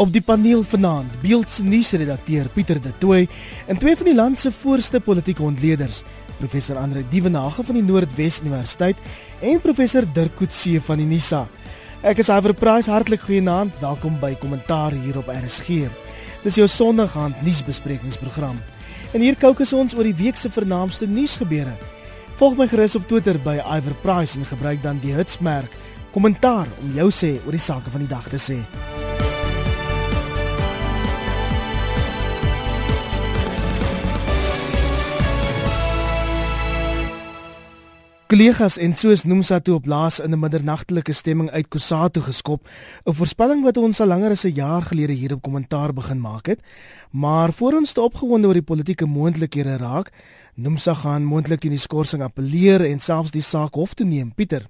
Op die paneel vanaand, Beelds nuusredakteur Pieter De Tooy en twee van die land se voorste politieke ontleeders, professor Andre Dievenage van die Noordwes Universiteit en professor Dirk Coetzee van die NISA. Ek is Iver Price, hartlik goeienaand. Welkom by Kommentaar hier op RSG. Dis jou Sondagaand nuusbesprekingsprogram. En hier kookus ons oor die week se vernaamste nuusgebeure. Volg my gerus op Twitter by Iver Price en gebruik dan die hitsmerk kommentaar om jou sê oor die sake van die dag te sê. Kollegas en soos Nomsa toe op laas in 'n middernagtelike stemming uit Kusatu geskop, 'n voorspelling wat ons al langer as 'n jaar gelede hier op kommentaar begin maak het. Maar voor ons te opgewonde oor die politieke moontlikhede raak, Nomsa gaan moontlik teen die skorsing appeleer en selfs die saak hof toe neem, Pieter.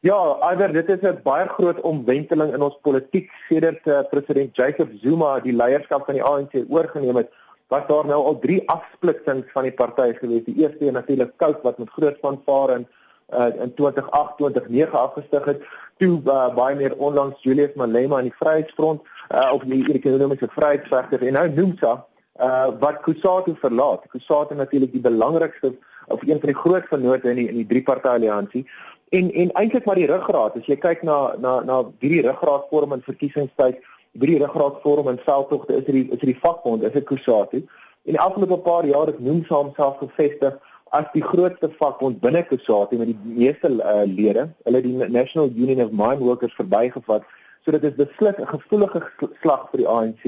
Ja, alhoewel dit is 'n baie groot omwenteling in ons politiek sedert uh, president Jacob Zuma die leierskap van die ANC oorgeneem het was daar nou al drie afsplitsings van die party gewees. Die eerste een natuurlik Kout wat met groot vanvare in uh, in 2008 2009 afgestig het. Toe uh, baie meer onlangs Julius Malema in die Vryheidsfront uh, of die ekonomiese vryheidsvegter en nou Nomsa uh, wat Kusatu verlaat. Kusatu natuurlik die belangrikste of een van die groot vennote in die in die drie party alliansie en en eintlik maar die ruggraat as jy kyk na na na wie die ruggraat vorm in verkiesingstyd by die ruggraatvorm en veldtogte is dit is dit die vakbond is dit Kusatu. En die afgelope paar jaar het Nomsa homself gevestig as die grootste vakbond binne Kusatu met die meeste uh, lede. Hulle die National Union of Mine Workers verbygevat. So dit is beslis 'n gevoelige slag vir die ANC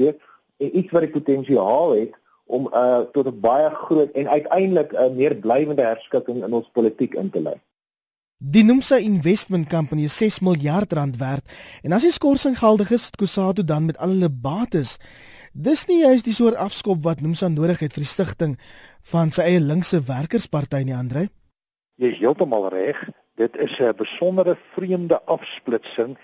en iets wat die potensiaal het om uh, tot 'n baie groot en uiteindelik 'n meer blywende herskikking in ons politiek in te lei Die Nomsa Investment Company is 6 miljard rand werd en as die skorsing geldig is, het Kusatu dan met al hulle bates. Dis nie juist die soort afskop wat Nomsa nodig het vir die stigting van sy eie linkse werkersparty nie, Andre. Jy is heeltemal reg. Dit is 'n besondere vreemde afsplitsing.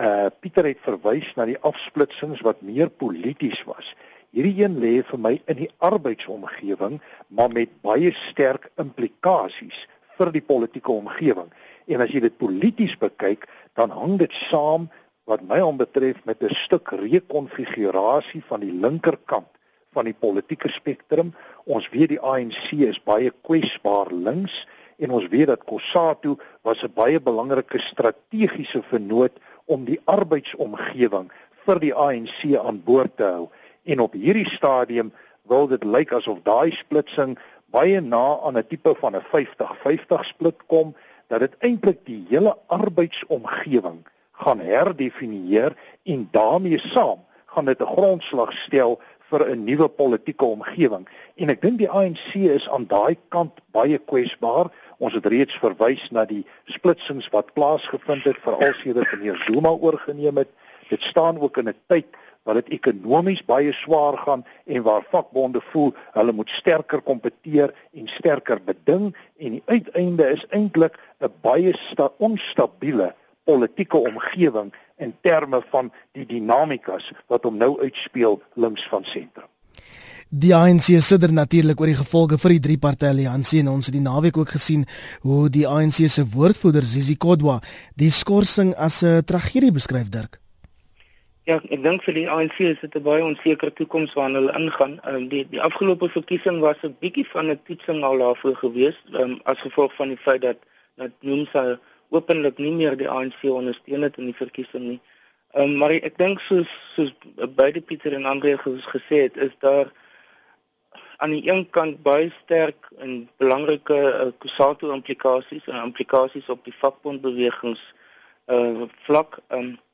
Uh Pieter het verwys na die afsplitsings wat meer polities was. Hierdie een lê vir my in die arbeidsomgewing, maar met baie sterk implikasies vir die politieke omgewing. En as jy dit polities bekyk, dan hang dit saam wat my aanbetref met 'n stuk rekonfigurasie van die linkerkant van die politieke spektrum. Ons weet die ANC is baie kwesbaar links en ons weet dat Kossatu was 'n baie belangrike strategiese vennoot om die arbeidsomgewing vir die ANC aan boord te hou. En op hierdie stadium wil dit lyk asof daai splitsing baie na aan 'n tipe van 'n 50-50 split kom dat dit eintlik die hele arbeidsomgewing gaan herdefinieer en daarmee saam gaan dit 'n grondslag stel vir 'n nuwe politieke omgewing. En ek dink die ANC is aan daai kant baie kwesbaar. Ons het reeds verwys na die splitsings wat plaasgevind het veral sedert meneer Zuma oorgeneem het. Dit staan ook in 'n tyd waar dit ekonomies baie swaar gaan en waar vakbonde voel hulle moet sterker kompeteer en sterker beding en die uiteinde is eintlik 'n baie onstabiele politieke omgewing in terme van die dinamikas wat hom nou uitspeel links van sentrum. Die ANC sidder natuurlik oor die gevolge vir die drie party alliansie en ons het die naweek ook gesien hoe die ANC se woordvoerder Zizi Kodwa die skorsing as 'n tragedie beskryf Dirk. Ja, ek dink vir die ANC is dit 'n baie onsekere toekoms waarna hulle ingaan. Ehm um, die die afgelope verkiesing was 'n bietjie van 'n toetsing al daarvoor gewees, ehm um, as gevolg van die feit dat dat Nomsa openlik nie meer die ANC ondersteun het in die verkiesing nie. Ehm um, maar ek dink soos soos beide Pieter en Andre gesê het, is daar aan die een kant baie sterk en belangrike uh, Kusatu implikasies en implikasies op die vakbondbewegings uh vlak ehm um,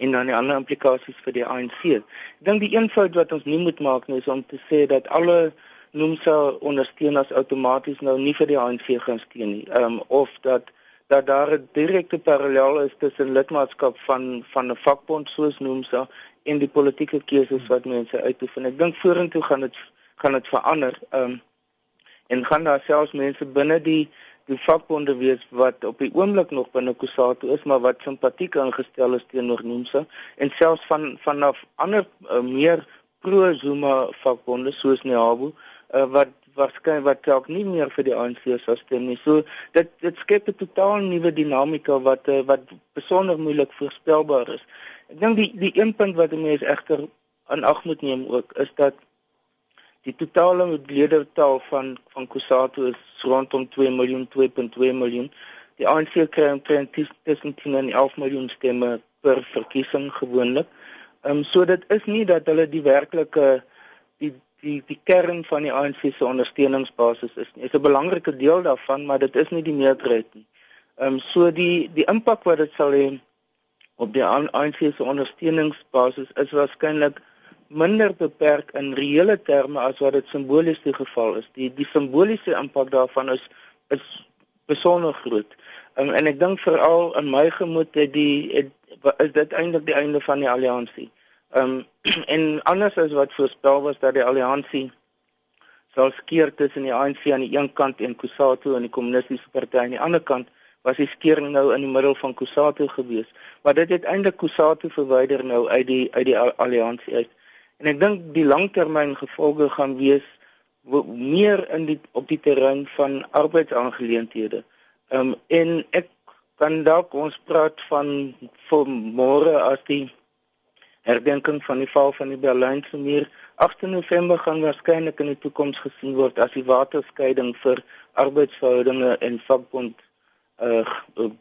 en dan die ander implikasies vir die ANC. Ek dink die een fout wat ons nie moet maak nie is om te sê dat alle Nomsa ondersteuners outomaties nou nie vir die ANC gaan steun nie. Ehm um, of dat dat daar 'n direkte parallel is tussen lidmaatskap van van 'n vakbond soos Nomsa en die politieke keuses wat mense uitoefen. Ek dink vorentoe gaan dit gaan dit verander. Ehm um, en gaan daar selfs mense binne die die vakbonde wees wat op die oomblik nog binne Kusatu is, maar wat simpatiek ingestel is teenoor Nomsa en selfs van vanaf ander uh, meer pro Zuma vakbonde soos Nehabu uh, wat waarskynlik wat dalk nie meer vir die ANC sou stem nie. So dit dit skep 'n totaal nuwe dinamika wat uh, wat besonder moeilik voorspelbaar is. Ek dink die die een punt wat mense egter in ag moet neem ook is dat die totale ledertaal van van Kusatu is rondom 2 miljoen 2.2 miljoen. Die ANC kry omtrent tussen 10 en 11 miljoen stemme per verkiesing gewoonlik. Ehm um, so dit is nie dat hulle die werklike die die die kern van die ANC se ondersteuningsbasis is nie. Dit is 'n belangrike deel daarvan, maar dit is nie die meerderheid nie. Ehm um, so die die impak wat dit sal hê op die ANC se ondersteuningsbasis is waarskynlik minder beperk in reële terme as wat dit simbolies die geval is. Die die simboliese impak daarvan is is besonder groot. Um, en ek dink veral in my gemoed het die het, is dit eintlik die einde van die alliansie. Ehm um, en anders as wat voorspel was dat die alliansie sal skeer tussen die ANC aan die een kant en Kusatu aan die kommunistiese party aan die ander kant was die skering nou in die middel van Kusatu gewees. Maar dit het eintlik Kusatu verwyder nou uit die uit die alliansie uit. En ek dink die langtermyn gevolge gaan wees meer in die op die terrein van arbeidsaangeleenthede. Ehm um, en ek kan dalk ons praat van vir môre as die herdenking van die val van die Berlynse muur 8 November gaan waarskynlik in die toekoms gesien word as die waterskeiding vir arbeidsverhoudinge en vakbond uh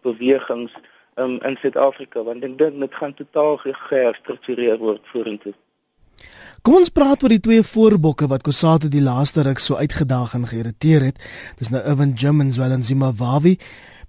bewegings um, in Suid-Afrika want ek dink dit gaan totaal geherstruktureer word vorentoe. Kom ons praat oor die twee voorbokke wat Kusatu die laaste ruk so uitgedaag en geïrriteer het. Dis nou Irvin Jimmins wel en Zimbabwe.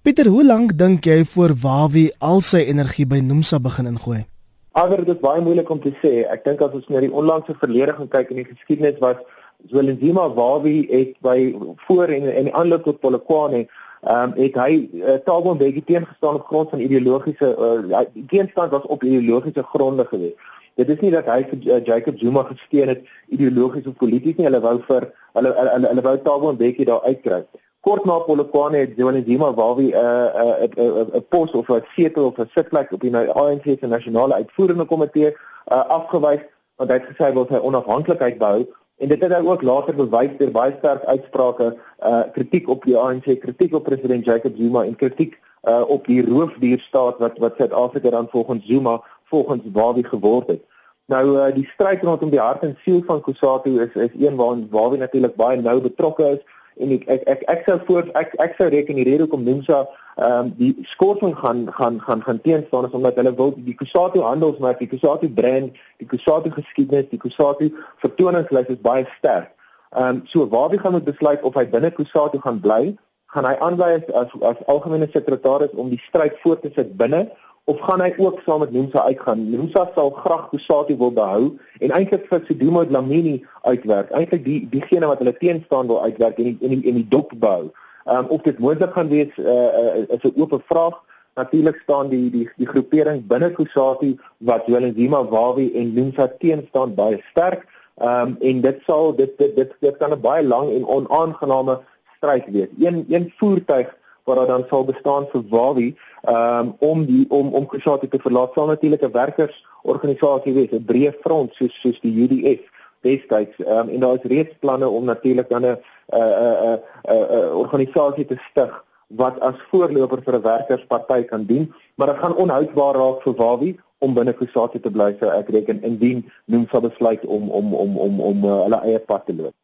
Pieter, hoe lank dink jy voor Wawi al sy energie by Nomsa begin ingooi? Alhoewel dit baie moeilik om te sê. Ek dink as ons na die onlangse verlede gaan kyk in die geskiedenis was Zwelithini Wawi het by voor en en aanloop tot Polokwane ehm um, het hy uh, Thabo Mbeki teengestaan op grond van ideologiese uh, die teenstand was op ideologiese gronde geweest. Dit is nie dat hy vir uh, Jacob Zuma gesteun het ideologies of polities nie, hulle wou vir hulle hulle hulle, wou Thabo Mbeki daar uitkry kort na Polokwane het Johan Zima waar wie 'n 'n pos of 'n setel of 'n sitplek op die ANC se nasionale uitvoerende komitee uh, afgewys want hy het gesê hy wil sy onafhanklikheid behou en dit het ook later bewys deur baie sterk uitsprake uh kritiek op die ANC, kritiek op president Jacob Zuma en kritiek uh op die roofdierstaat wat wat Suid-Afrika dan volgens Zuma volgens Wawi geword het. Nou uh die stryd rondom die hart en siel van Kusatu is is een waarin Wawi natuurlik baie nou betrokke is en ek ek ek, ek sou voor ek ek sou reken die rede hoekom Nomsa ehm um, die skorsing gaan gaan gaan gaan teenstaan is omdat hulle wil die Kusatu handelsmerk, die Kusatu brand, die Kusatu geskiedenis, die Kusatu vertoningslys is baie sterk. Ehm um, so waar wie gaan moet besluit of hy binne Kusatu gaan bly, gaan hy aanwy as as, as algemene sekretaris om die stryd voort te sit binne of gaan hy ook saam met Nomsa uitgaan? Nomsa sal graag Kusatu wil behou en eintlik vir Sidumo Dlamini uitwerk. Eintlik die diegene wat hulle teenstaan wil uitwerk en in in die dop bou. Ehm um, of dit moontlik gaan wees uh, is 'n oop vraag. Natuurlik staan die die die groepering binne Kusatu wat Joelenzima Wawi en Nomsa teenstaan baie sterk. Ehm um, en dit sal dit dit dit, dit kan 'n baie lang en onaangename stryd wees. Een een voertuig wat dan sal bestaan vir Wawi um, om die om om Kusatu te verlaat sal natuurlik 'n werkersorganisasie wees 'n breë front soos soos die UDF destyds um, en daar is reeds planne om natuurlik dan 'n 'n 'n organisasie te stig wat as voorloper vir 'n werkersparty kan dien maar dit gaan onhoudbaar raak vir Wawi om binne Kusatu te bly so ek reken indien noem sal besluit om om om om om uh, hulle eie pad te loop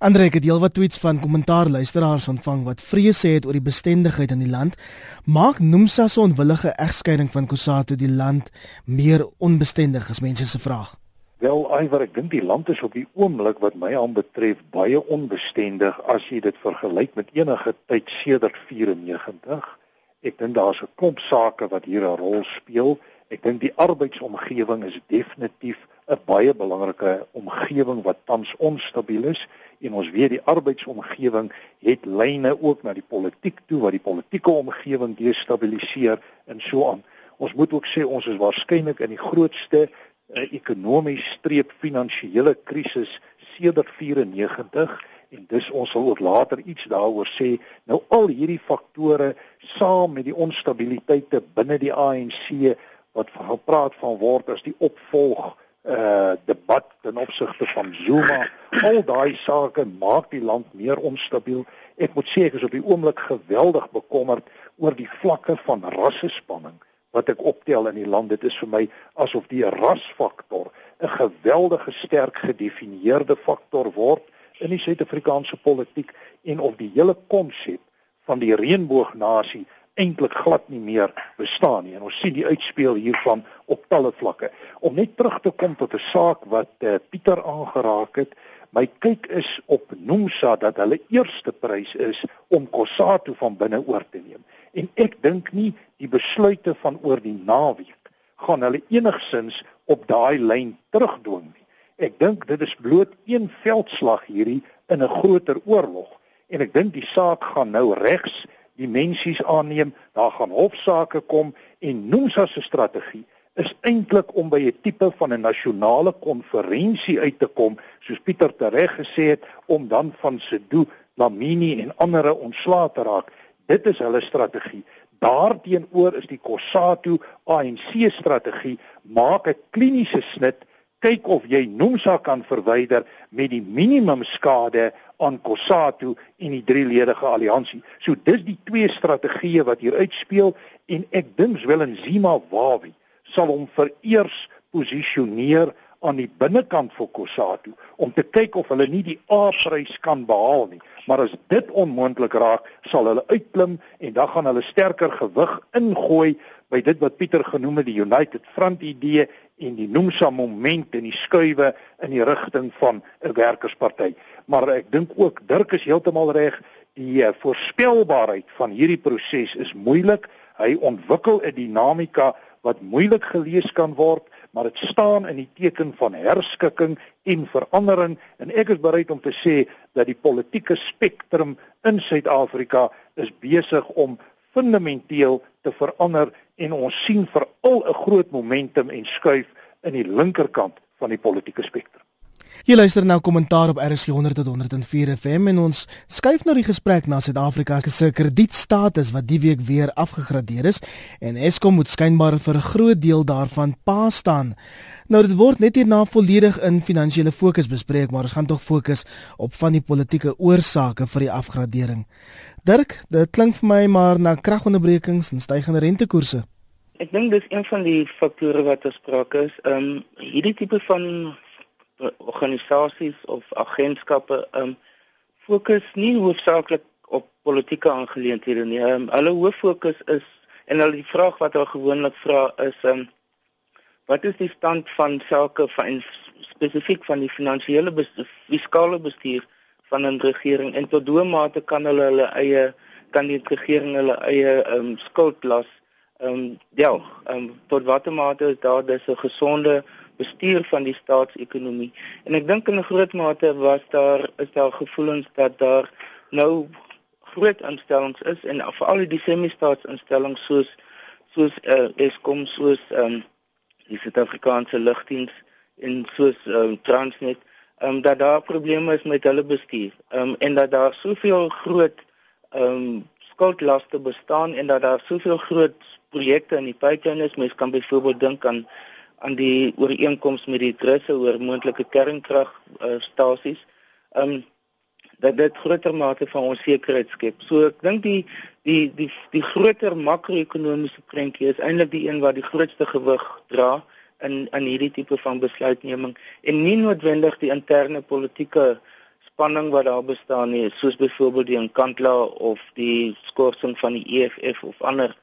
Andre het heelwat tweets van kommentaar luisteraars ontvang wat vrese het oor die bestendigheid in die land. Maak Nomsa se onwillige egskeiding van Kusatu die land meer onbestendig as mense se vraag. Wel, Iwer, ek dink die land is op die oomblik wat my aanbetref baie onbestendig as jy dit vergelyk met enige tyd sedert 94. Ek dink daar's 'n klomp sake wat hier 'n rol speel. Ek dink die arbeidsomgewing is definitief 'n baie belangrike omgewing wat tans onstabiel is en ons weet die arbeidsomgewing het lyne ook na die politiek toe wat die politieke omgewing destabiliseer en so aan. Ons moet ook sê ons is waarskynlik in die grootste uh, ekonomies streep finansiële krisis sedert 94 en dis ons sal ook later iets daaroor sê. Nou al hierdie faktore saam met die onstabiliteite binne die ANC wat gepraat van word as die opvolg uh debat ten opsigte van Zuma. Al daai sake maak die land meer onstabiel. Ek moet sê ek is op die oomblik geweldig bekommerd oor die vlakke van rassespanning wat ek optel in die land. Dit is vir my asof die rasfaktor 'n geweldige sterk gedefinieerde faktor word in die Suid-Afrikaanse politiek en of die hele konsep van die reënboognasie eintlik glad nie meer bestaan nie. En ons sien die uitspeel hiervan op talle vlakke. Om net terug te kom tot 'n saak wat uh, Pieter aangeraak het, my kyk is op Nomsa dat hulle eerste prys is om Kossatu van binne oor te neem. En ek dink nie die besluite van oor die naweek gaan hulle enigsins op daai lyn terugdwing nie. Ek dink dit is bloot een veldslag hierdie in 'n groter oorlog en ek dink die saak gaan nou regs die mensies aanneem, daar gaan hofsaake kom en Nomsa se strategie is eintlik om by 'n tipe van 'n nasionale konferensie uit te kom, soos Pieter tereg gesê het, om dan van Sedu, Lamini en ander ontslae te raak. Dit is hulle strategie. Daarteenoor is die Kossatu ANC strategie maak 'n kliniese snit kyk of jy Nomsa kan verwyder met die minimum skade aan Kossatu en die drieledige alliansie. So dis die twee strategieë wat hier uitspeel en ek dink wel en Zima Wawi sal hom vereers posisioneer aan die binnekant vir Kossatu om te kyk of hulle nie die A-prys kan behaal nie. Maar as dit onmoontlik raak, sal hulle uitklim en dan gaan hulle sterker gewig ingooi by dit wat Pieter genoem het die United Front idee en die Nomsa moment en die skuwe in die rigting van 'n werkersparty. Maar ek dink ook Dirk is heeltemal reg, die eh, voorspelbaarheid van hierdie proses is moeilik. Hy ontwikkel 'n dinamika wat moeilik gelees kan word, maar dit staan in die teken van herskikking en verandering en ek is bereid om te sê dat die politieke spektrum in Suid-Afrika is besig om fundamenteel te verander en ons sien veral 'n groot momentum en skuif in die linkerkant van die politieke spektrum. Jy luister nou kommentaar op RSG 100 tot 104 FM en ons skuif nou die gesprek na Suid-Afrika se kredietstatus wat die week weer afgegradeer is en Eskom moet skynbaar vir 'n groot deel daarvan pa staan. Nou dit word net hierna volledig in finansiële fokus bespreek, maar ons gaan tog fokus op van die politieke oorsake vir die afgradering. Dirk, dit klink vir my maar na kragonderbrekings en stygende rentekoerse. Ek dink dis een van die faktore wat bespreek is. Ehm um, hierdie tipe van organisasies of agentskappe um fokus nie hoofsaaklik op politieke aangeleenthede nie. Um, hulle hoof fokus is en hulle die vraag wat hulle gewoonlik vra is um wat is die stand van sake van spesifiek van die finansiële fiskale bestuur van 'n regering en tot hoe mate kan hulle hulle eie kan die regering hulle eie um skuld las um delg um tot watter mate is daar dis 'n gesonde bestuur van die staatsekonomie. En ek dink in 'n groot mate was daar is daar gevoelens dat daar nou groot instellings is en veral die semi-staatsinstellings soos soos uh, Eskom soos um, die Suid-Afrikaanse lugdiens en soos um, Transnet um, dat daar probleme is met hulle bestuur. Um, en dat daar soveel groot um, skuldlaste bestaan en dat daar soveel groot projekte in die pipeline is. Mens kan byvoorbeeld dink aan aan die ooreenkoms met die trusse oor moontlike kernkragstasies. Uh, um, dat dit groter mate van onsekerheid skep. So ek dink die die die die groter makro-ekonomiese prentjie is eintlik die een wat die grootste gewig dra in in hierdie tipe van besluitneming en nie noodwendig die interne politieke spanning wat daar bestaan nie, soos byvoorbeeld die Nkandla of die skorsing van die EFF of ander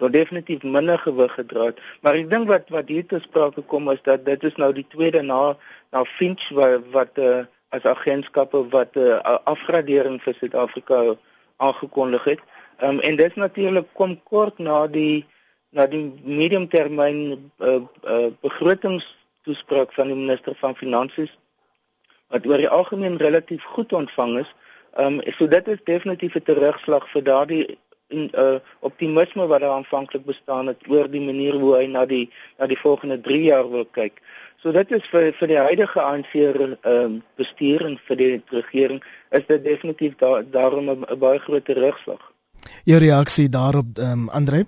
sou definitief minder gewig gedra het. Maar ek dink wat wat hier te sprake kom is dat dit is nou die tweede na na Finch wat wat uh, as agentskappe wat 'n uh, eh, afgradering vir Suid-Afrika aangekondig het. Ehm um, en dit natuurlik kom kort na die na die mediumtermyn uh, uh, begrotingstoespraak van die minister van finansies wat oor die algemeen relatief goed ontvang is. Ehm um, so dit is definitief 'n terugslag vir daardie en uh optimisme wat daar aanvanklik bestaan het oor die manier hoe hy na die na die volgende 3 jaar wil kyk. So dit is vir vir die huidige ANC ehm uh, bestuur en vir die regering is dit definitief da daarom 'n baie groot terugslag. Jou reaksie daarop ehm um, Andre?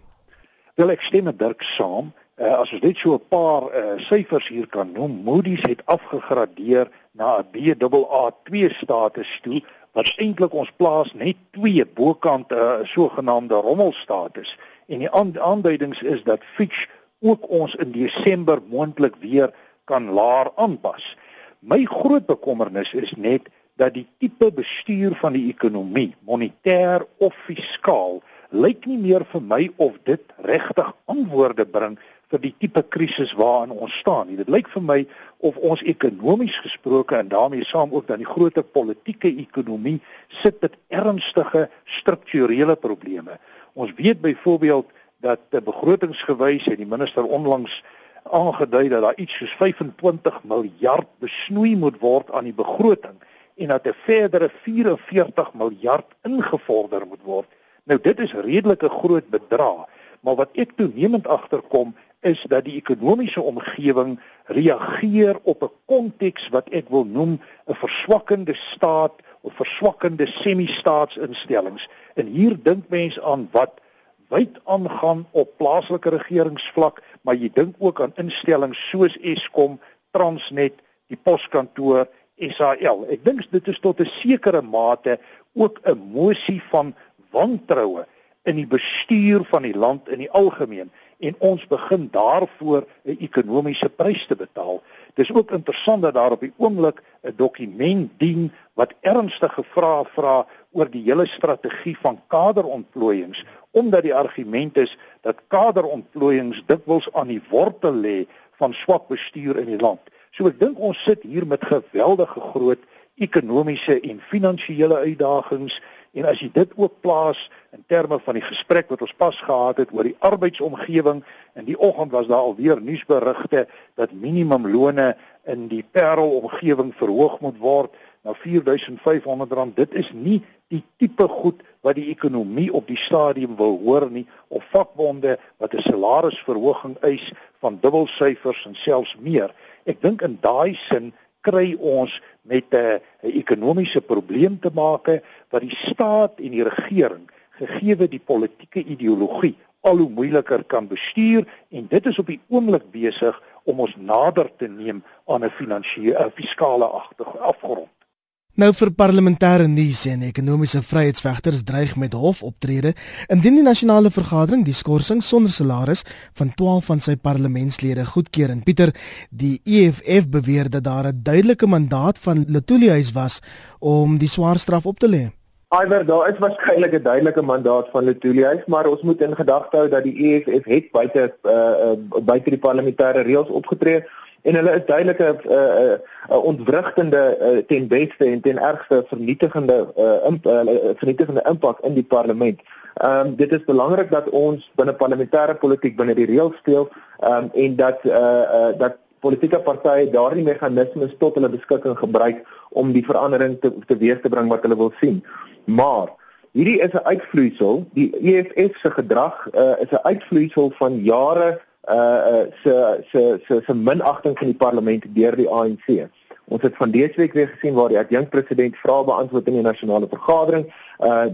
Wel ek stem met Dirk saam. Uh, as ons net so 'n paar uh, syfers hier kan noem, Moody's het afgegradeer na 'n BAA2 status toe wat eintlik ons plaas net twee bokant 'n uh, sogenaamde rommelstatus en die aanduidings is dat Fitch ook ons in Desember moontlik weer kan laer aanpas. My groot bekommernis is net dat die tipe bestuur van die ekonomie, monetêr of fiskaal, lyk nie meer vir my of dit regtig antwoorde bring vir die tipe krisis waarin ons staan. Dit lyk vir my of ons ekonomies gesproke en daarmee saam ook dan die groter politieke ekonomie sit met ernstige strukturele probleme. Ons weet byvoorbeeld dat die begrotingsgewys en die minister onlangs aangedui dat daar iets soos 25 miljard besnoei moet word aan die begroting en dat 'n verdere 44 miljard ingevorder moet word. Nou dit is redelike groot bedrag, maar wat ek toenemend agterkom is dat die ekonomiese omgewing reageer op 'n konteks wat ek wil noem 'n verswakkende staat of verswakkende semi-staatsinstellings. En hier dink mense aan wat wyd aangaan op plaaslike regeringsvlak, maar jy dink ook aan instellings soos Eskom, Transnet, die poskantoor, SAL. Ek dink dit is tot 'n sekere mate ook 'n mosie van wantroue in die bestuur van die land in die algemeen en ons begin daarvoor 'n ekonomiese prys te betaal. Dis ook interessant dat daar op die oomblik 'n dokument dien wat ernstige vrae vra oor die hele strategie van kaderontplooiings omdat die argument is dat kaderontplooiings dikwels aan die wortel lê van swak bestuur in die land. So ek dink ons sit hier met geweldige groot ekonomiese en finansiële uitdagings En as jy dit ook plaas in terme van die gesprek wat ons pas gehad het oor die arbeidsomgewing, in die oggend was daar alweer nuusberigte dat minimumlone in die Parel omgewing verhoog moet word na R4500. Dit is nie die tipe goed wat die ekonomie op die stadium wil hoor nie of vakbonde wat 'n salarisverhoging eis van dubbelsyfers en selfs meer. Ek dink in daai sin kry ons met 'n ekonomiese probleem te make wat die staat en die regering gegeewe die politieke ideologie al hoe moeiliker kan bestuur en dit is op die oomblik besig om ons nader te neem aan 'n finansiële fiskale afgrond. Nou vir parlementêre nuus en ekonomiese vryheidsvegters dreig met hofoptrede indien die nasionale vergadering die skorsing sonder salaris van 12 van sy parlementslede goedkeur. En Pieter, die EFF beweer dat daar 'n duidelike mandaat van Letoilihuis was om die swaar straf op te lê. Iwer, daar is waarskynlik 'n duidelike mandaat van Letoilihuis, maar ons moet in gedagte hou dat die EFF het buite uh, uh, buite die parlementêre reëls opgetree en hulle is duidelik 'n uh, uh, uh, ontwrigtende uh, ten beste en ten ergste vernietigende uh, imp, uh, vernietigende impak in die parlement. Ehm um, dit is belangrik dat ons binne parlementêre politiek binne die reëls speel ehm um, en dat eh uh, uh, dat politieke partye daardie meganismes tot hulle beskikking gebruik om die verandering te teweeg te bring wat hulle wil sien. Maar hierdie is 'n uitvloeisel, die EFF se gedrag uh, is 'n uitvloeisel van jare uh se se se se minagting van die parlement deur die ANC. Ons het van dese week weer gesien waar die adjunk president vrae beantwoord in die nasionale vergadering uh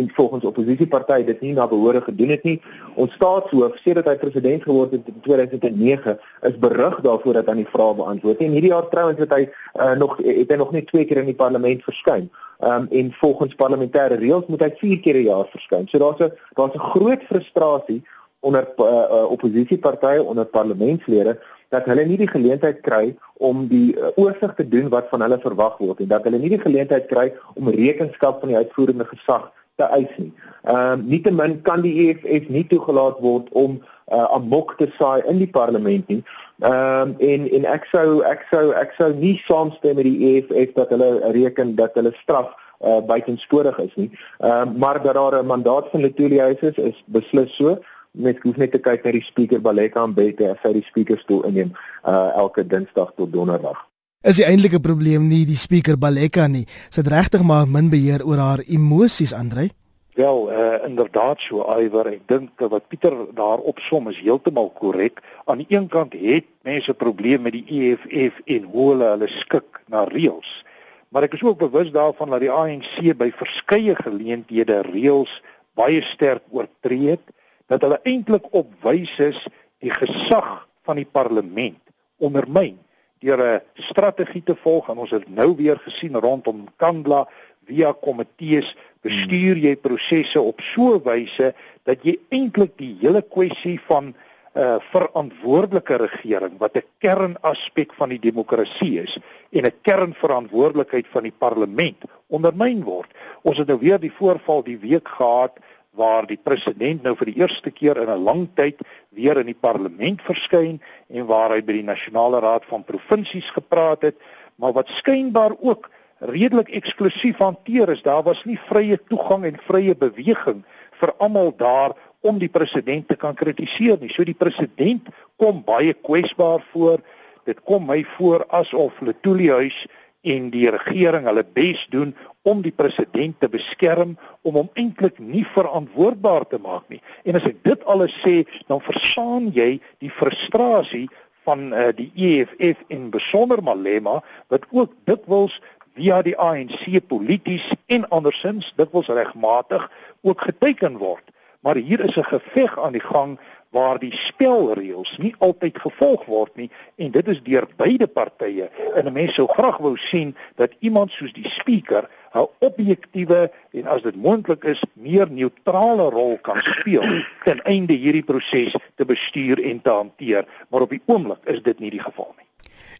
en volgens oppositiepartye dit nie na behoore gedoen het nie. Ons staatshoof sê dat hy president geword het in 2009 is berig daarvoor dat hy die vrae beantwoord het. En hierdie jaar trouens het hy uh nog het hy nog net twee keer in die parlement verskyn. Um en volgens parlementêre reëls moet hy vier keer 'n jaar verskyn. So daar's 'n daar's 'n groot frustrasie onder uh, uh, oppositiepartye onder parlementslede dat hulle nie die geleentheid kry om die uh, oorsig te doen wat van hulle verwag word en dat hulle nie die geleentheid kry om rekenskap van die uitvoerende gesag te eis nie. Ehm uh, nietemin kan die EFF nie toegelaat word om uh, amok te saai in die parlement nie. Ehm um, en en ek sou ek sou ek sou nie saamstem met die EFF dat hulle reken dat hulle straf uh, buitensporig is nie. Ehm uh, maar dat daar 'n mandaat van Letoile is is beslis so net hoef net te kyk na die speaker Baleka en Bette as hy die speakerstoel inneem uh elke Dinsdag tot Donderdag. Is die eintlike probleem nie die speaker Baleka nie, sy het regtig maar min beheer oor haar emosies, Andrei? Wel, uh inderdaad so Iwer, ek dink wat Pieter daar opsom is heeltemal korrek. Aan die een kant het mense probleme met die EFF en hoe hulle hulle skik na reëls. Maar ek is ook bewus daarvan dat die ANC by verskeie geleenthede reëls baie sterk oortree het dat hulle eintlik op wys is die gesag van die parlement ondermyn deur 'n strategie te volg en ons het nou weer gesien rondom Kandla via komitees bestuur jy prosesse op so 'n wyse dat jy eintlik die hele kwessie van 'n uh, verantwoordelike regering wat 'n kernaspek van die demokrasie is en 'n kernverantwoordelikheid van die parlement ondermyn word. Ons het nou weer die voorval die week gehad waar die president nou vir die eerste keer in 'n lang tyd weer in die parlement verskyn en waar hy by die nasionale raad van provinsies gepraat het, maar wat skynbaar ook redelik eksklusief hanteer is. Daar was nie vrye toegang en vrye beweging vir almal daar om die president te kan kritiseer nie. So die president kom baie kwesbaar voor. Dit kom my voor asof Letoile huis en die regering hulle bes doen om die president te beskerm om hom eintlik nie verantwoordbaar te maak nie. En as ek dit alles sê, dan verstaan jy die frustrasie van uh, die EFF en besonder Malema wat ook dikwels via die ANC polities en andersins dikwels regmatig ook geteken word maar hier is 'n geveg aan die gang waar die spelreëls nie altyd gevolg word nie en dit is deur beide partye en mense sou graag wou sien dat iemand soos die speaker 'n objektiewe en as dit moontlik is meer neutrale rol kan speel ten einde hierdie proses te bestuur en te hanteer maar op die oomblik is dit nie die geval nie.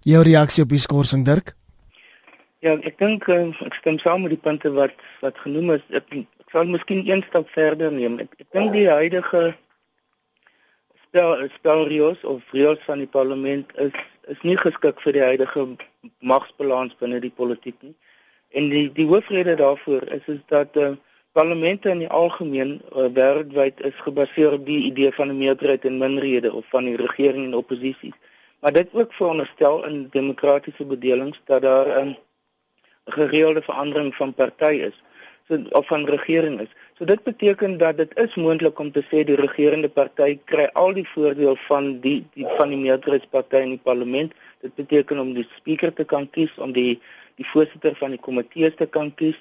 Jou reaksie op die skorsing Dirk? Ja, ek dink uh, ek stem saam met die punte wat wat genoem is. Ek sal miskien een stap verder neem. Ek, ek dink die huidige spel spelreëls of reëls van die parlement is is nie geskik vir die huidige magsbalans binne die politiek nie. En die die hoofrede daarvoor is is dat uh, parlemente in die algemeen uh, wêreldwyd is gebaseer op die idee van 'n meerderheid en minderhede of van die regering en oppositie. Maar dit ook veronderstel in demokratiese bedelings dat daar 'n gereelde verandering van party is so of van regering is. So dit beteken dat dit is moontlik om te sê die regerende party kry al die voordeel van die, die van die meerderheidsparty in die parlement. Dit beteken om die spreker te kan kies, om die die voorsitter van die komitees te kan kies,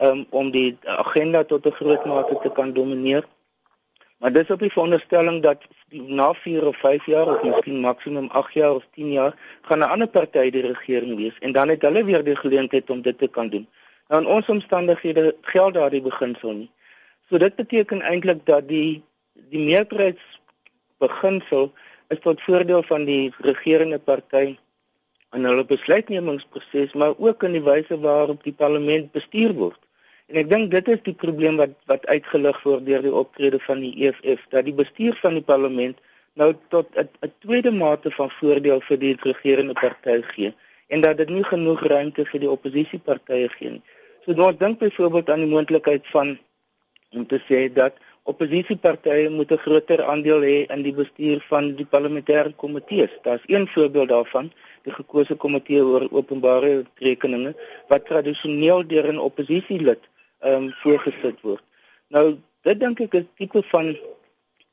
um, om die agenda tot 'n groot mate te kan domineer. Maar dis op die veronderstelling dat na 4 of 5 jaar of miskien maksimum 8 jaar of 10 jaar gaan 'n ander party die regering wees en dan het hulle weer die geleentheid om dit te kan doen. Nou in ons omstandighede geld daardie beginsel nie. So dit beteken eintlik dat die die meerderheidsbeginsel is tot voordeel van die regerende party in hulle besluitnemingsproses, maar ook in die wyse waarop die parlement bestuur word. En ek dink dit is die probleem wat wat uitgelig word deur die optrede van die EFF dat die bestuur van die parlement nou tot 'n tweede mate van voordeel vir die regerende party gee en dat dit nie genoeg ruimte vir die oppositiepartye gee nie. So ons dink byvoorbeeld aan die moontlikheid van om te sê dat oppositiepartye moet 'n groter aandeel hê in die bestuur van die parlementêre komitees. Daar's een voorbeeld daarvan, die gekose komitee oor openbare rekeninge wat tradisioneel deur 'n oppositielid ehm um, voorgesit word. Nou, dit dink ek is tipe van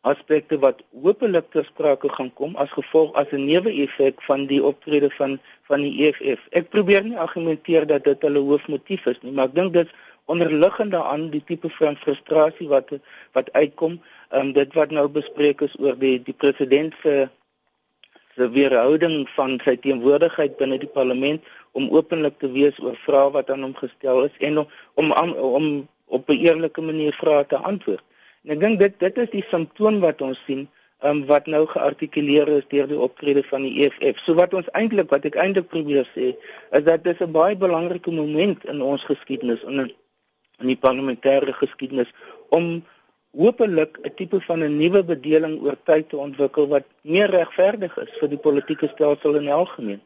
aspekte wat hopelik ter sprake gaan kom as gevolg as 'n neeweffek van die optrede van van die EFF. Ek probeer nie argumenteer dat dit hulle hoofmotief is nie, maar ek dink dit onderliggende aan die tipe van frustrasie wat wat uitkom, ehm um, dit wat nou bespreek is oor die die president se se weerhouding van sy teenwoordigheid binne die parlement om openlik te wees oor vrae wat aan hom gestel is en om om, om op 'n eerlike manier vrae te antwoord. En ek dink dit dit is die simptoom wat ons sien um, wat nou geartikuleer is deur die optrede van die EFF. So wat ons eintlik wat ek eintlik probeer sê is dat dit 'n baie belangrike moment in ons geskiedenis in in die parlementêre geskiedenis om hopelik 'n tipe van 'n nuwe bedeling oor tyd te ontwikkel wat meer regverdig is vir die politieke stelsel in algemeen.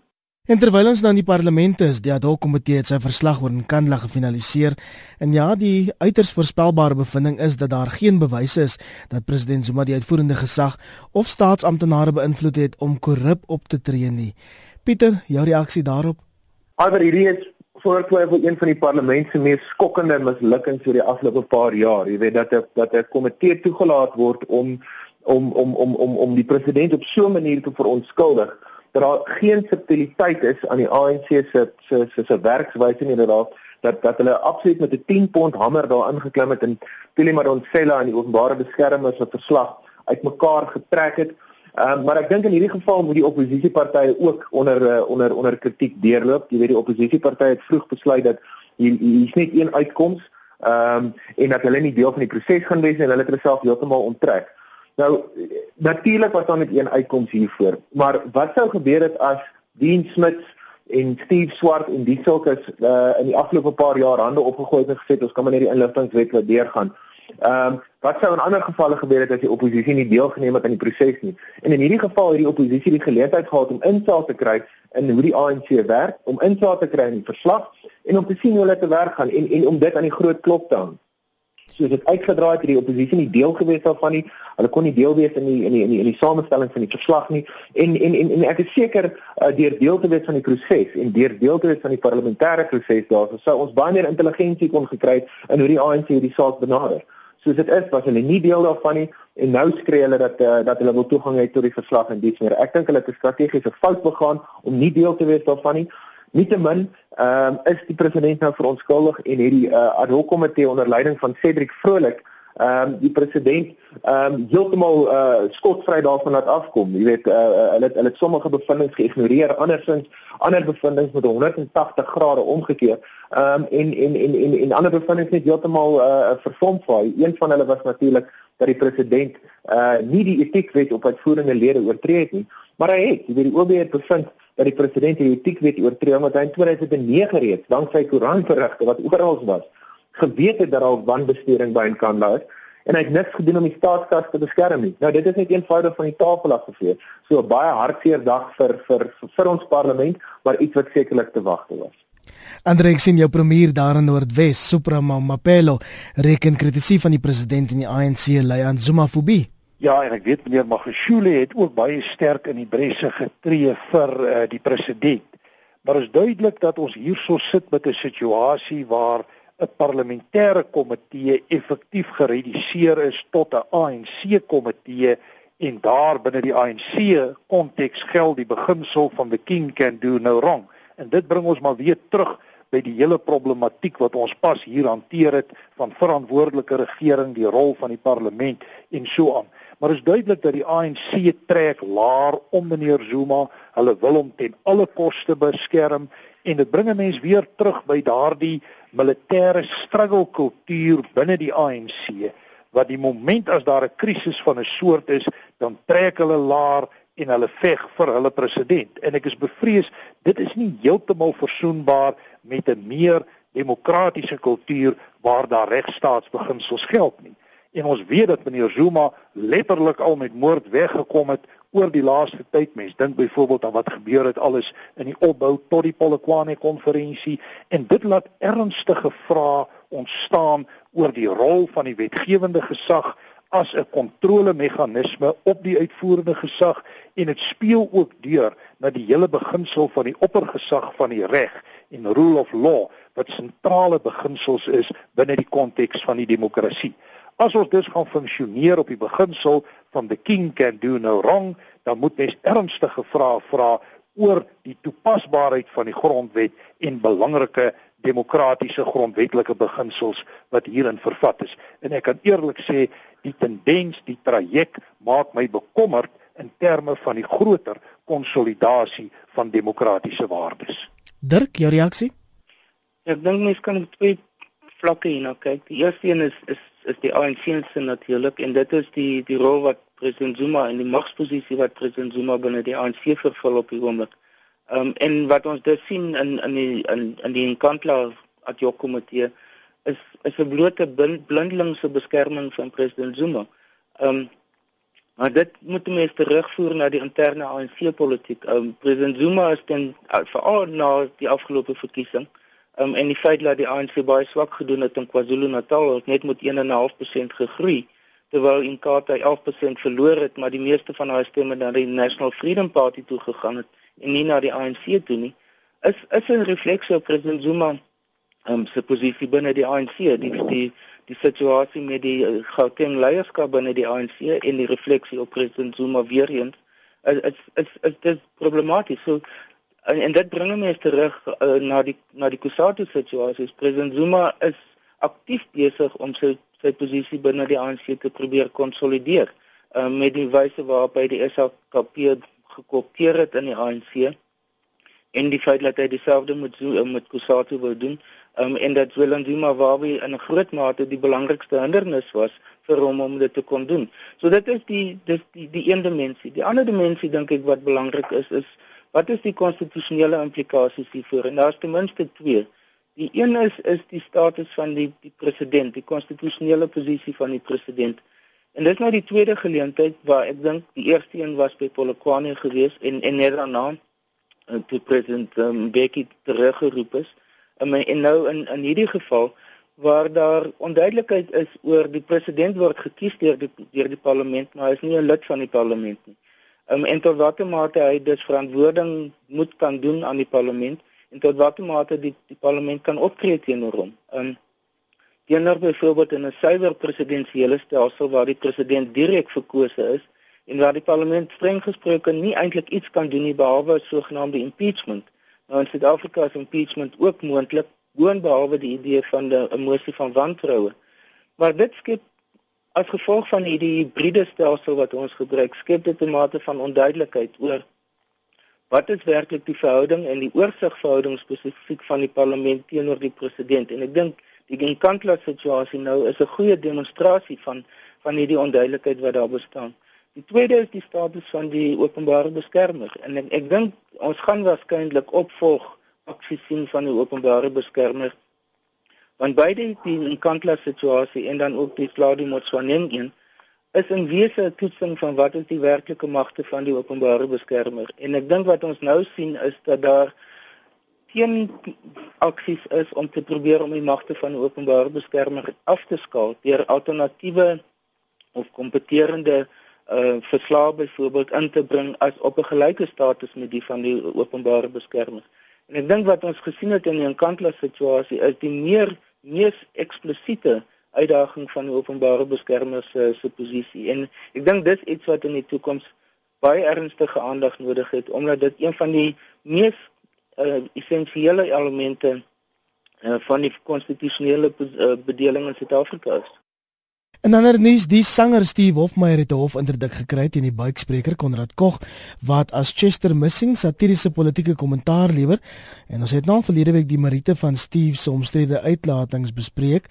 En terwyl ons nou in die parlement is, die ad hoc komitee het sy verslag oor Nkandla gefinaliseer. En ja, die uiters voorspelbare bevinding is dat daar geen bewyse is dat president Zuma die uitvoerende gesag of staatsamptenare beïnvloed het om korrup op te tree nie. Pieter, jou reaksie daarop? Alhoewel hierdie is voortwyfel een van die parlement se mees skokkende mislukkings oor die afgelope paar jaar. Jy weet dat 'n dat 'n komitee toegelaat word om om om om om om die president op so 'n manier te verontskuldig dat daar geen subtiliteit is aan die ANC se se se se werkswyse nie dat dat dat hulle absoluut met 'n 10 pond hamer daar ingeklim het en Pilimardonsela aan die openbare beskermer se verslag uitmekaar getrek het. Ehm uh, maar ek dink in hierdie geval moet die oppositiepartye ook onder uh, onder onder kritiek deurloop. Jy weet die oppositiepartye het vroeg besluit dat hier hier's net een uitkoms ehm um, en dat hulle nie deel van die proses gaan wees en hulle het hulle self heeltemal onttrek. Nou natuurlik was daar net een uitkoms hiervoor, maar wat sou gebeur het as Dean Smith en Steve Swart en die sulke uh, in die afgelope paar jaar hande opgegooi het en gesê ons kan maar net die inligtingwet laat deurgaan. Ehm um, wat sou in ander gevalle gebeur het as die oppositie nie deelgeneem het aan die proses nie? En in hierdie geval het die oppositie die geleentheid gehad om insaag te kry in hoe die ANC werk, om insaag te kry in die verslag en om te sien hoe hulle te werk gaan en en om dit aan die groot klop te hang. Soos dit uitgedraai het, het die oppositie nie deel gewees daarvan nie. Hulle kon nie deel wees in die in die in die, in die samestelling van die verslag nie. En en en, en ek is seker uh, deur deel te wees van die proses en deur deel te wees van die parlementêre proses daarso sou ons baie meer intelligensie kon gekry het in hoe die ANC hierdie saak benader. Soos dit is, was hulle nie deel daarvan nie en nou skree hulle dat uh, dat hulle wil toegang hê tot die verslag en dies meer. Ek dink hulle het 'n strategiese fout begaan om nie deel te wees daarvan nie. Nietemin, ehm um, is die president nou verontskuldig en het die uh, ad hoc komitee onder leiding van Cedric Vrolik ehm um, die president ehm um, heeltemal uh, skotvry daarvan laat afkom. Jy weet, uh, hulle het hulle het sommige bevindinge geïgnoreer, andersins ander bevindinge met 180 grade omgekeer. Ehm um, en, en en en en ander bevindinge net heeltemal uh, vervorm vaai. Een van hulle was natuurlik dat die president uh nie die etiekwet op uitvoerende lede oortree het nie, maar hy het, jy weet die OB het bevind dat die president die etiekwet oortree omdat hy in 2009 reeds dank sy koerantberigte wat oral was geweet het dat daar wanbesteding by in Kanada is en hy het niks gedoen om die staatskas te beskerm nie. Nou dit is net eenvoudig van die tafel af gevee. So 'n baie hartseer dag vir vir vir ons parlement, maar iets wat sekerlik te wag was. Andre ek sien jou premier daar in Noordwes, Suprama Mapelo, reken kritisie van die president en die ANC lei aan Zuma-fobie. Ja, en ek weet meneer Magashule het ook baie sterk in die bresse getree vir uh, die president. Maar is duidelik dat ons hierso sit met 'n situasie waar 'n parlementêre komitee effektief gereduseer is tot 'n ANC komitee en daar binne die ANC konteks geld die beginsel van the king can do no wrong. En dit bring ons maar weer terug by die hele problematiek wat ons pas hier hanteer het van verantwoordelike regering, die rol van die parlement en so aan. Maar is duidelik dat die ANC trek laer om meneer Zuma. Hulle wil hom ten alle koste beskerm en dit bring 'n mens weer terug by daardie militêre struggle kultuur binne die ANC wat die moment as daar 'n krisis van 'n soort is, dan trek hulle laer en hulle veg vir hulle president. En ek is bevrees dit is nie heeltemal versoenbaar met 'n meer demokratiese kultuur waar daar regstaatsbeginsels geld nie. En ons weet dat meneer Zuma letterlik al met moord weggekom het oor die laaste tyd. Mens dink byvoorbeeld aan wat gebeur het alles in die opbou tot die Polokwane konferensie en dit laat ernstige vrae ontstaan oor die rol van die wetgewende gesag as 'n kontrolemeganisme op die uitvoerende gesag en dit speel ook deur na die hele beginsel van die oppergesag van die reg en rule of law wat sentrale beginsels is binne die konteks van die demokrasie. As ons dus gaan funksioneer op die beginsel van the king can do no wrong, dan moet mens ernstige vrae vra oor die toepasbaarheid van die grondwet en belangrike demokratiese grondwetlike beginsels wat hierin vervat is. En ek kan eerlik sê, die tendens, die traject maak my bekommerd in terme van die groter konsolidasie van demokratiese waardes. Dirk, jou reaksie? Ek dink mens kan twee vlakke hierna kyk. Die eerste een is is is die ANC se natuurlik en dit is die die rol wat president Zuma in die magsposisie wat president Zuma binne die ANC vervul op die oomblik. Ehm um, en wat ons dus sien in in die in in die Nkandla ad hoc komitee is 'n blote blindelingse beskerming van president Zuma. Ehm um, maar dit moet mense terugvoer na die interne ANC politiek. Ehm um, president Zuma is dan uh, veral na die afgelope verkiesing Um, en die feit dat die ANC baie swak gedoen het in KwaZulu-Natal, net met 1.5% gegroei terwyl Inkatha 11% verloor het, maar die meeste van haar stemme na die National Freedom Party toe gegaan het en nie na die ANC toe nie. Is is 'n refleksie op president Zuma um, se posisie binne die ANC, die die die situasie met die uh, Gauteng leierskap binne die ANC en die refleksie op president Zuma weer eens is is is dit problematies. So En, en dit bring mense terug uh, na die na die Kusatu situasie. President Zuma is aktief besig om sy sy posisie binne die ANC te probeer konsolideer uh, met die wyse waarop hy die SAKP gekopieer het in die ANC en die feit dat hy dieselfde met met Kusatu wil doen. um, en dat Willem Zuma waarby in 'n groot mate die belangrikste hindernis was vir hom om dit te kon doen. So dit is die dis die die een dimensie. Die ander dimensie dink ek wat belangrik is is wat is die konstitusionele implikasies hiervoor? En daar's ten minste twee. Die een is is die status van die die president, die konstitusionele posisie van die president. En dis nou die tweede geleentheid waar ek dink die eerste een was by Polokwane gewees en en net daarna toe president um, Bekkie teruggeroep is. Um, en nou in in hierdie geval waar daar onduidelikheid is oor die president word gekies deur die deur die parlement, maar hy is nie 'n lid van die parlement nie. Um, en tot watter mate hy dus verantwoording moet kan doen aan die parlement en tot watter mate die die parlement kan optree teenoor hom. Um, teenoor byvoorbeeld in 'n suiwer presidensiële stelsel waar die president direk verkose is en waar die parlement streng gesproke nie eintlik iets kan doen nie behalwe sogenaamde impeachment. Nou in Suid-Afrika is impeachment ook moontlik, gewoon behalwe die idee van 'n emosie van wantroue. Maar dit skep as gevolg van hierdie hybride stelsel wat ons gebruik, skep dit 'n mate van onduidelikheid oor wat is werklik die verhouding en die oorsigverhouding spesifiek van die parlement teenoor die president en ek dink die Genkantla situasie nou is 'n goeie demonstrasie van van hierdie onduidelikheid wat daar bestaan. Die tweede is die status van die openbare beskermer en ek, ek dink ons gaan waarskynlik opvolg aksies sien van die openbare beskermer. Want beide die Genkantla situasie en dan ook die Claudio Motswaneng een is in wese 'n toetsing van wat is die werklike magte van die openbare beskermer en ek dink wat ons nou sien is dat daar geen aksies is om te probeer om die magte van die openbare beskermer af te skaal deur alternatiewe of kompeterende uh verslae byvoorbeeld in te bring as op 'n gelyke status met die van die openbare beskermer. En ek dink wat ons gesien het in die Nkandla situasie is die meer mees eksplisiete uitdaging van die openbare beskermer se se posisie. En ek dink dis iets wat in die toekoms baie ernstige aandag nodig het omdat dit een van die mees uh, essensiële elemente uh, van die konstitusionele uh, bedeling in Suid-Afrika is. En dan er nuus die sanger Steve Hofmeyer het 'n hofinterdik gekry teen die buikspreker Konrad Kog wat as Chester Missing satiriese politieke kommentaar lewer en ons het nou verlede week die Marite van Steve se omstrede uitlatings bespreek.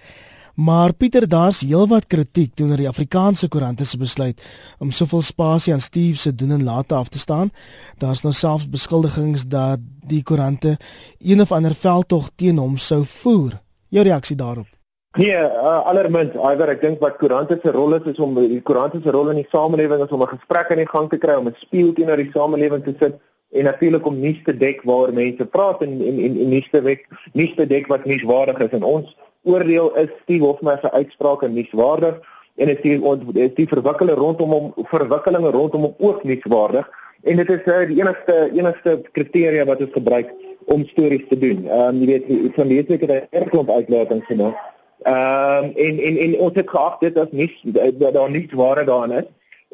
Maar Pieter, daar's heelwat kritiek teenoor die Afrikaanse koerante se besluit om soveel spasie aan Steve se doen en late af te staan. Daar's nou selfs beskuldigings dat die koerante een of ander veldtog teen hom sou voer. Jou reaksie daarop? Nee, uh, allermins, iwer ek dink wat koerante se rol is is om die koerante se rol in die samelewing is om 'n gesprek aan die gang te kry, om 'n spieël teenoor die samelewing te sit en natuurlik om nuus te dek waar mense praat en en en nuus te wek, nuus te dek wat nuuswaardig is en ons oordeel is Steve Hofmeyr se uitsprake nuuswaardig en is die is die verwikkelinge rondom hom verwikkelinge rondom hom ook nuuswaardig en dit is uh, die enigste enigste kriteria wat ons gebruik om stories te doen. Ehm um, jy weet van die week het hy 'n klomp uitlatings gemaak. Ehm um, en en en ons het geag dit as nuus dat daar niks ware daarin is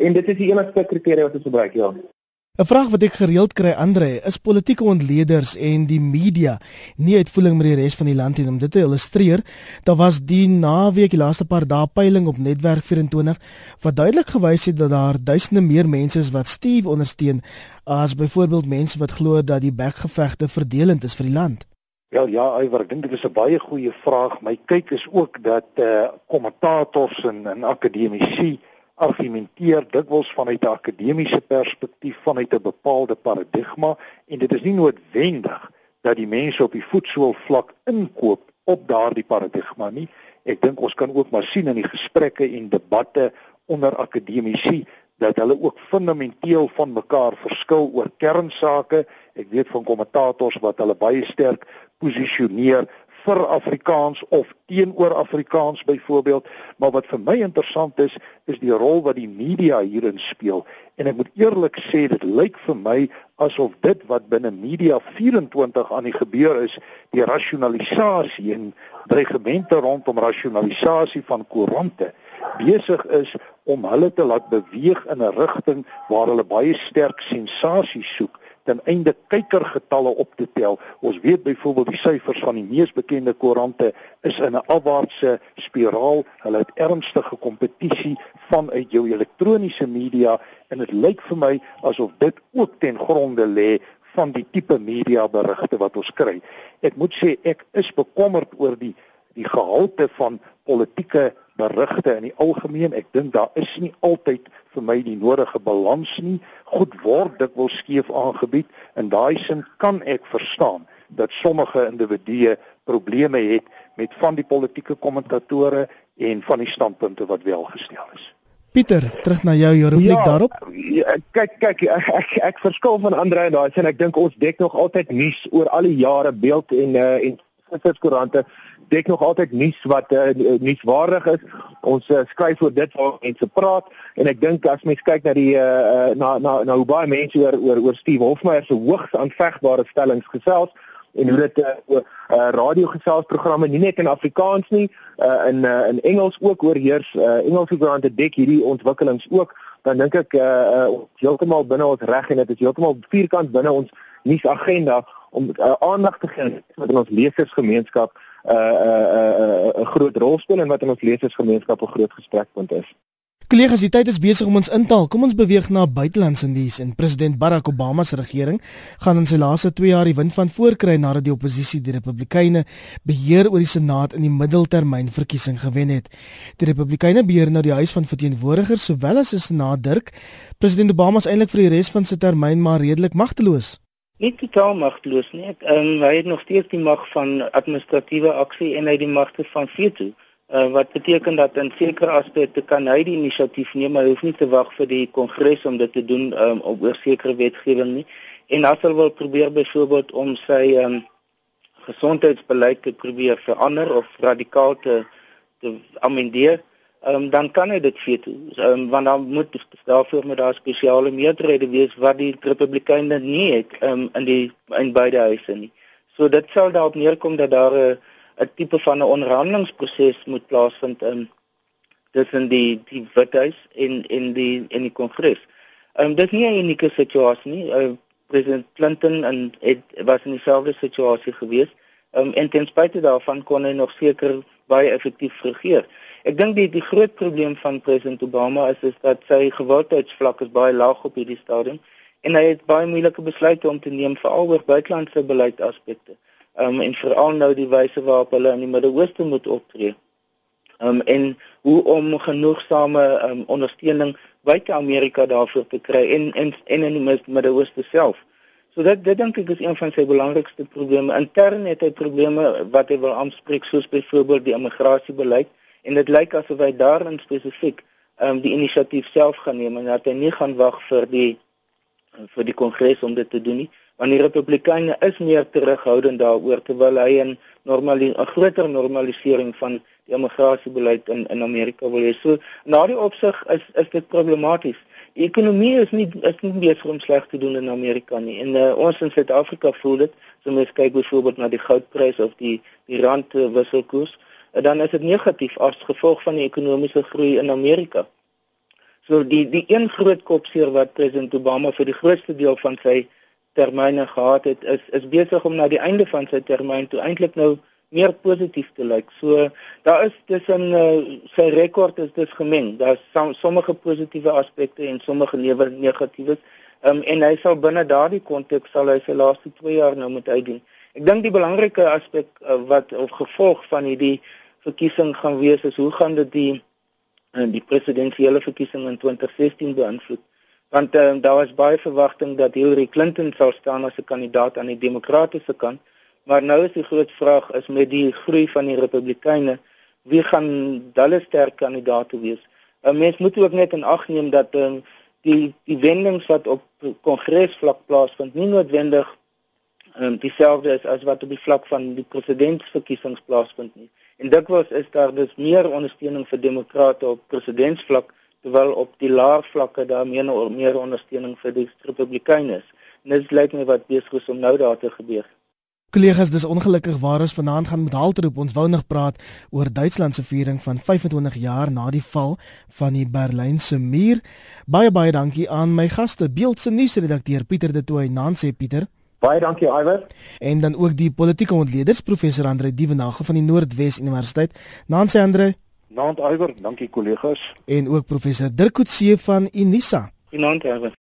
en dit is die enigste kriteria wat ons gebruik ja. 'n Vraag wat ek gereeld kry, Andre, is politieke ontleeders en die media nie uitvoering met die res van die land nie om dit te illustreer. Daar was die naweek die laaste paar dae peiling op Netwerk 24 wat duidelik gewys het dat daar duisende meer mense is wat Steve ondersteun as byvoorbeeld mense wat glo dat die bekgevegte verdelend is vir die land. Wel ja, Iwer, ek dink dit is 'n baie goeie vraag. My kyk is ook dat eh uh, kommentators en, en akademici argumenteer dikwels vanuit 'n akademiese perspektief vanuit 'n bepaalde paradigma en dit is nie noodwendig dat die mense op die voetsool vlak inkoop op daardie paradigma nie. Ek dink ons kan ook maar sien in die gesprekke en debatte onder akademici dat hulle ook fundamenteel van mekaar verskil oor kernsake. Ek weet van kommentators wat hulle baie sterk posisioneer vir Afrikaans of teenoor Afrikaans byvoorbeeld, maar wat vir my interessant is, is die rol wat die media hierin speel. En ek moet eerlik sê dit lyk vir my asof dit wat binne media 24 aan die gebeur is, die rasionalisasie en dreigemente rondom rasionalisasie van koerante besig is om hulle te laat beweeg in 'n rigting waar hulle baie sterk sensasie soek ten einde kykergetalle op te tel. Ons weet byvoorbeeld die syfers van die mees bekende koerante is in 'n afwaartse spiraal. Hulle het ernstige kompetisie vanuit jou elektroniese media en dit lyk vir my asof dit ook ten gronde lê van die tipe media berigte wat ons kry. Ek moet sê ek is bekommerd oor die die gehalte van politieke berigte in die algemeen. Ek dink daar is nie altyd vir my die nodige balans nie. Goed word dit wil skeef aangebied. In daai sin kan ek verstaan dat sommige individue probleme het met van die politieke kommentatore en van die standpunte wat wel gestel is. Pieter, terug na jou jou repliek ja, daarop. Ja, kyk kyk ek ek, ek verskil van Andre en daai sin ek dink ons dek nog altyd nuus oor al die jare beeld en uh, en visserskoerante dek nog altyd nuus wat uh, nuuswaardig is. Ons uh, skryf oor dit waar mense praat en ek dink as mens kyk na die uh, na na na hoe baie mense oor oor oor Steve Hofmeyer se hoogs aanvegbare stellings gesels en hoe dit uh, uh, radiogelselsprogramme nie net in Afrikaans nie uh, in uh, in Engels ook oorheers uh, Engelse koerante dek hierdie ontwikkelings ook dan dink ek uh, uh, heeltemal binne ons reg en dit is heeltemal vierkant binne ons nuusagenda om uh, aandag te gee aan ons lesersgemeenskap 'n uh, 'n uh, uh, uh, groot rol speel en wat in ons lesersgemeenskap 'n groot gesprekpunt is. Kollegas, die tyd is besig om ons intaal. Kom ons beweeg na buitelandse nuus. En president Barack Obama se regering gaan in sy laaste 2 jaar die wind van voorkry nadat die oppositie die Republikeine beheer oor die Senaat in die middeltermynverkiesing gewen het. Die Republikeine beheer nou die Huis van Verteenwoordigers sowel as die Senaat Dirk. President Obama is eintlik vir die res van sy termyn maar redelik magteloos nie totaal magteloos nie. Ek um, hy het nog steeds die mag van administratiewe aksie en hy die magte van veto. Uh, wat beteken dat in sekere aspekte kan hy die inisiatief neem, maar hy hoef nie te wag vir die kongres om dit te doen um, op oor sekere wetgewing nie. En as hy wil probeer byvoorbeeld om sy um, gesondheidsbeleid te probeer verander of radikaal te te amendeer, um, dan kan hy dit veto. Um, want dan moet daarvoor met daar spesiale meerderhede wees wat die Republikeine nie het um, in die in beide huise nie. So dit sal daarop neerkom dat daar 'n 'n tipe van 'n onderhandelingsproses moet plaasvind in tussen die die Withuis en en die en die Kongres. Ehm um, dit is nie 'n unieke situasie nie. Uh, President Clinton en het was in dieselfde situasie gewees. Ehm um, en ten spyte daarvan kon hy nog seker baie effektief regeer. Ek dink die die groot probleem van president Obama is is dat sy gewildheidsvlak is baie laag op hierdie stadium en hy het baie moeilike besluite om te neem veral oor buitelandse beleidaspekte. Um en veral nou die wyse waarop hulle in die Midde-Ooste moet optree. Um en hoe om genoegsame um ondersteuning buite Amerika daarvoor te kry en en en in die Midde-Ooste self. So dit dit dink ek is een van sy belangrikste probleme. Intern het hy probleme wat hy wil aanspreek soos byvoorbeeld die immigrasiebeleid en dit lyk asof hy daarin spesifiek ehm um, die inisiatief self gaan neem en dat hy nie gaan wag vir die vir die kongres om dit te doen nie want die republikeine is meer terughoudend daaroor terwyl hy 'n normale 'n groter normalisering van die immigrasiebeleid in in Amerika wil hê. So na die opsig is is dit problematies. Die ekonomie is nie is nie besig om sleg te doen in Amerika nie. En uh, ons in Suid-Afrika voel dit. So mens kyk byvoorbeeld na die goudprys of die die rand uh, wisselkoers dan is dit negatief as gevolg van die ekonomiese groei in Amerika. So die die een groot kopseer wat president Obama vir die grootste deel van sy termyne gehad het is is besig om na die einde van sy termyn toe eintlik nou meer positief te lyk. So daar is tussen uh, sy rekord is dis gemeng. Daar's som, sommige positiewe aspekte en sommige negatiewe. Um, en hy sal binne daardie konteks sal hy sy laaste 2 jaar nou moet uitdien. Ek dink die belangrike aspek uh, wat of gevolg van hierdie verkiesing gaan wees is hoe gaan dit die eh, die presidentsiële verkiesing in 2016 beïnvloed? Want uh, daar was baie verwagting dat Hillary Clinton sou staan as 'n kandidaat aan die demokratiese kant, maar nou is die groot vraag is met die groei van die republikeine, wie gaan hulle sterk kandidaate wees? 'n Mens moet ook net in ag neem dat uh, die die wendings wat op kongresvlak plaasvind nie noodwendig um, dieselfde is as wat op die vlak van die presidentsverkiesings plaasvind nie. En dikwels is daar dus meer ondersteuning vir demokrate op presidentsvlak terwyl op die laer vlakke daar meer meer ondersteuning vir die republikeine is. En dit lyk my wat besig is om nou daar te gebeur. Kollegas, dis ongelukkig waar ons vanaand gaan met halteroep ons wou nog praat oor Duitsland se viering van 25 jaar na die val van die Berlynse muur. Baie baie dankie aan my gaste, Beeldse nuusredakteur Pieter De Tooy, Nancy Pieter. Baie dankie Iwer. En dan ook die politieke ontleeders professor Andre Dievenage van die Noordwes Universiteit. Nancy Andre. Naand Iwer, dankie kollegas. En ook professor Dirk Coetzee van Unisa. Naand Iwer.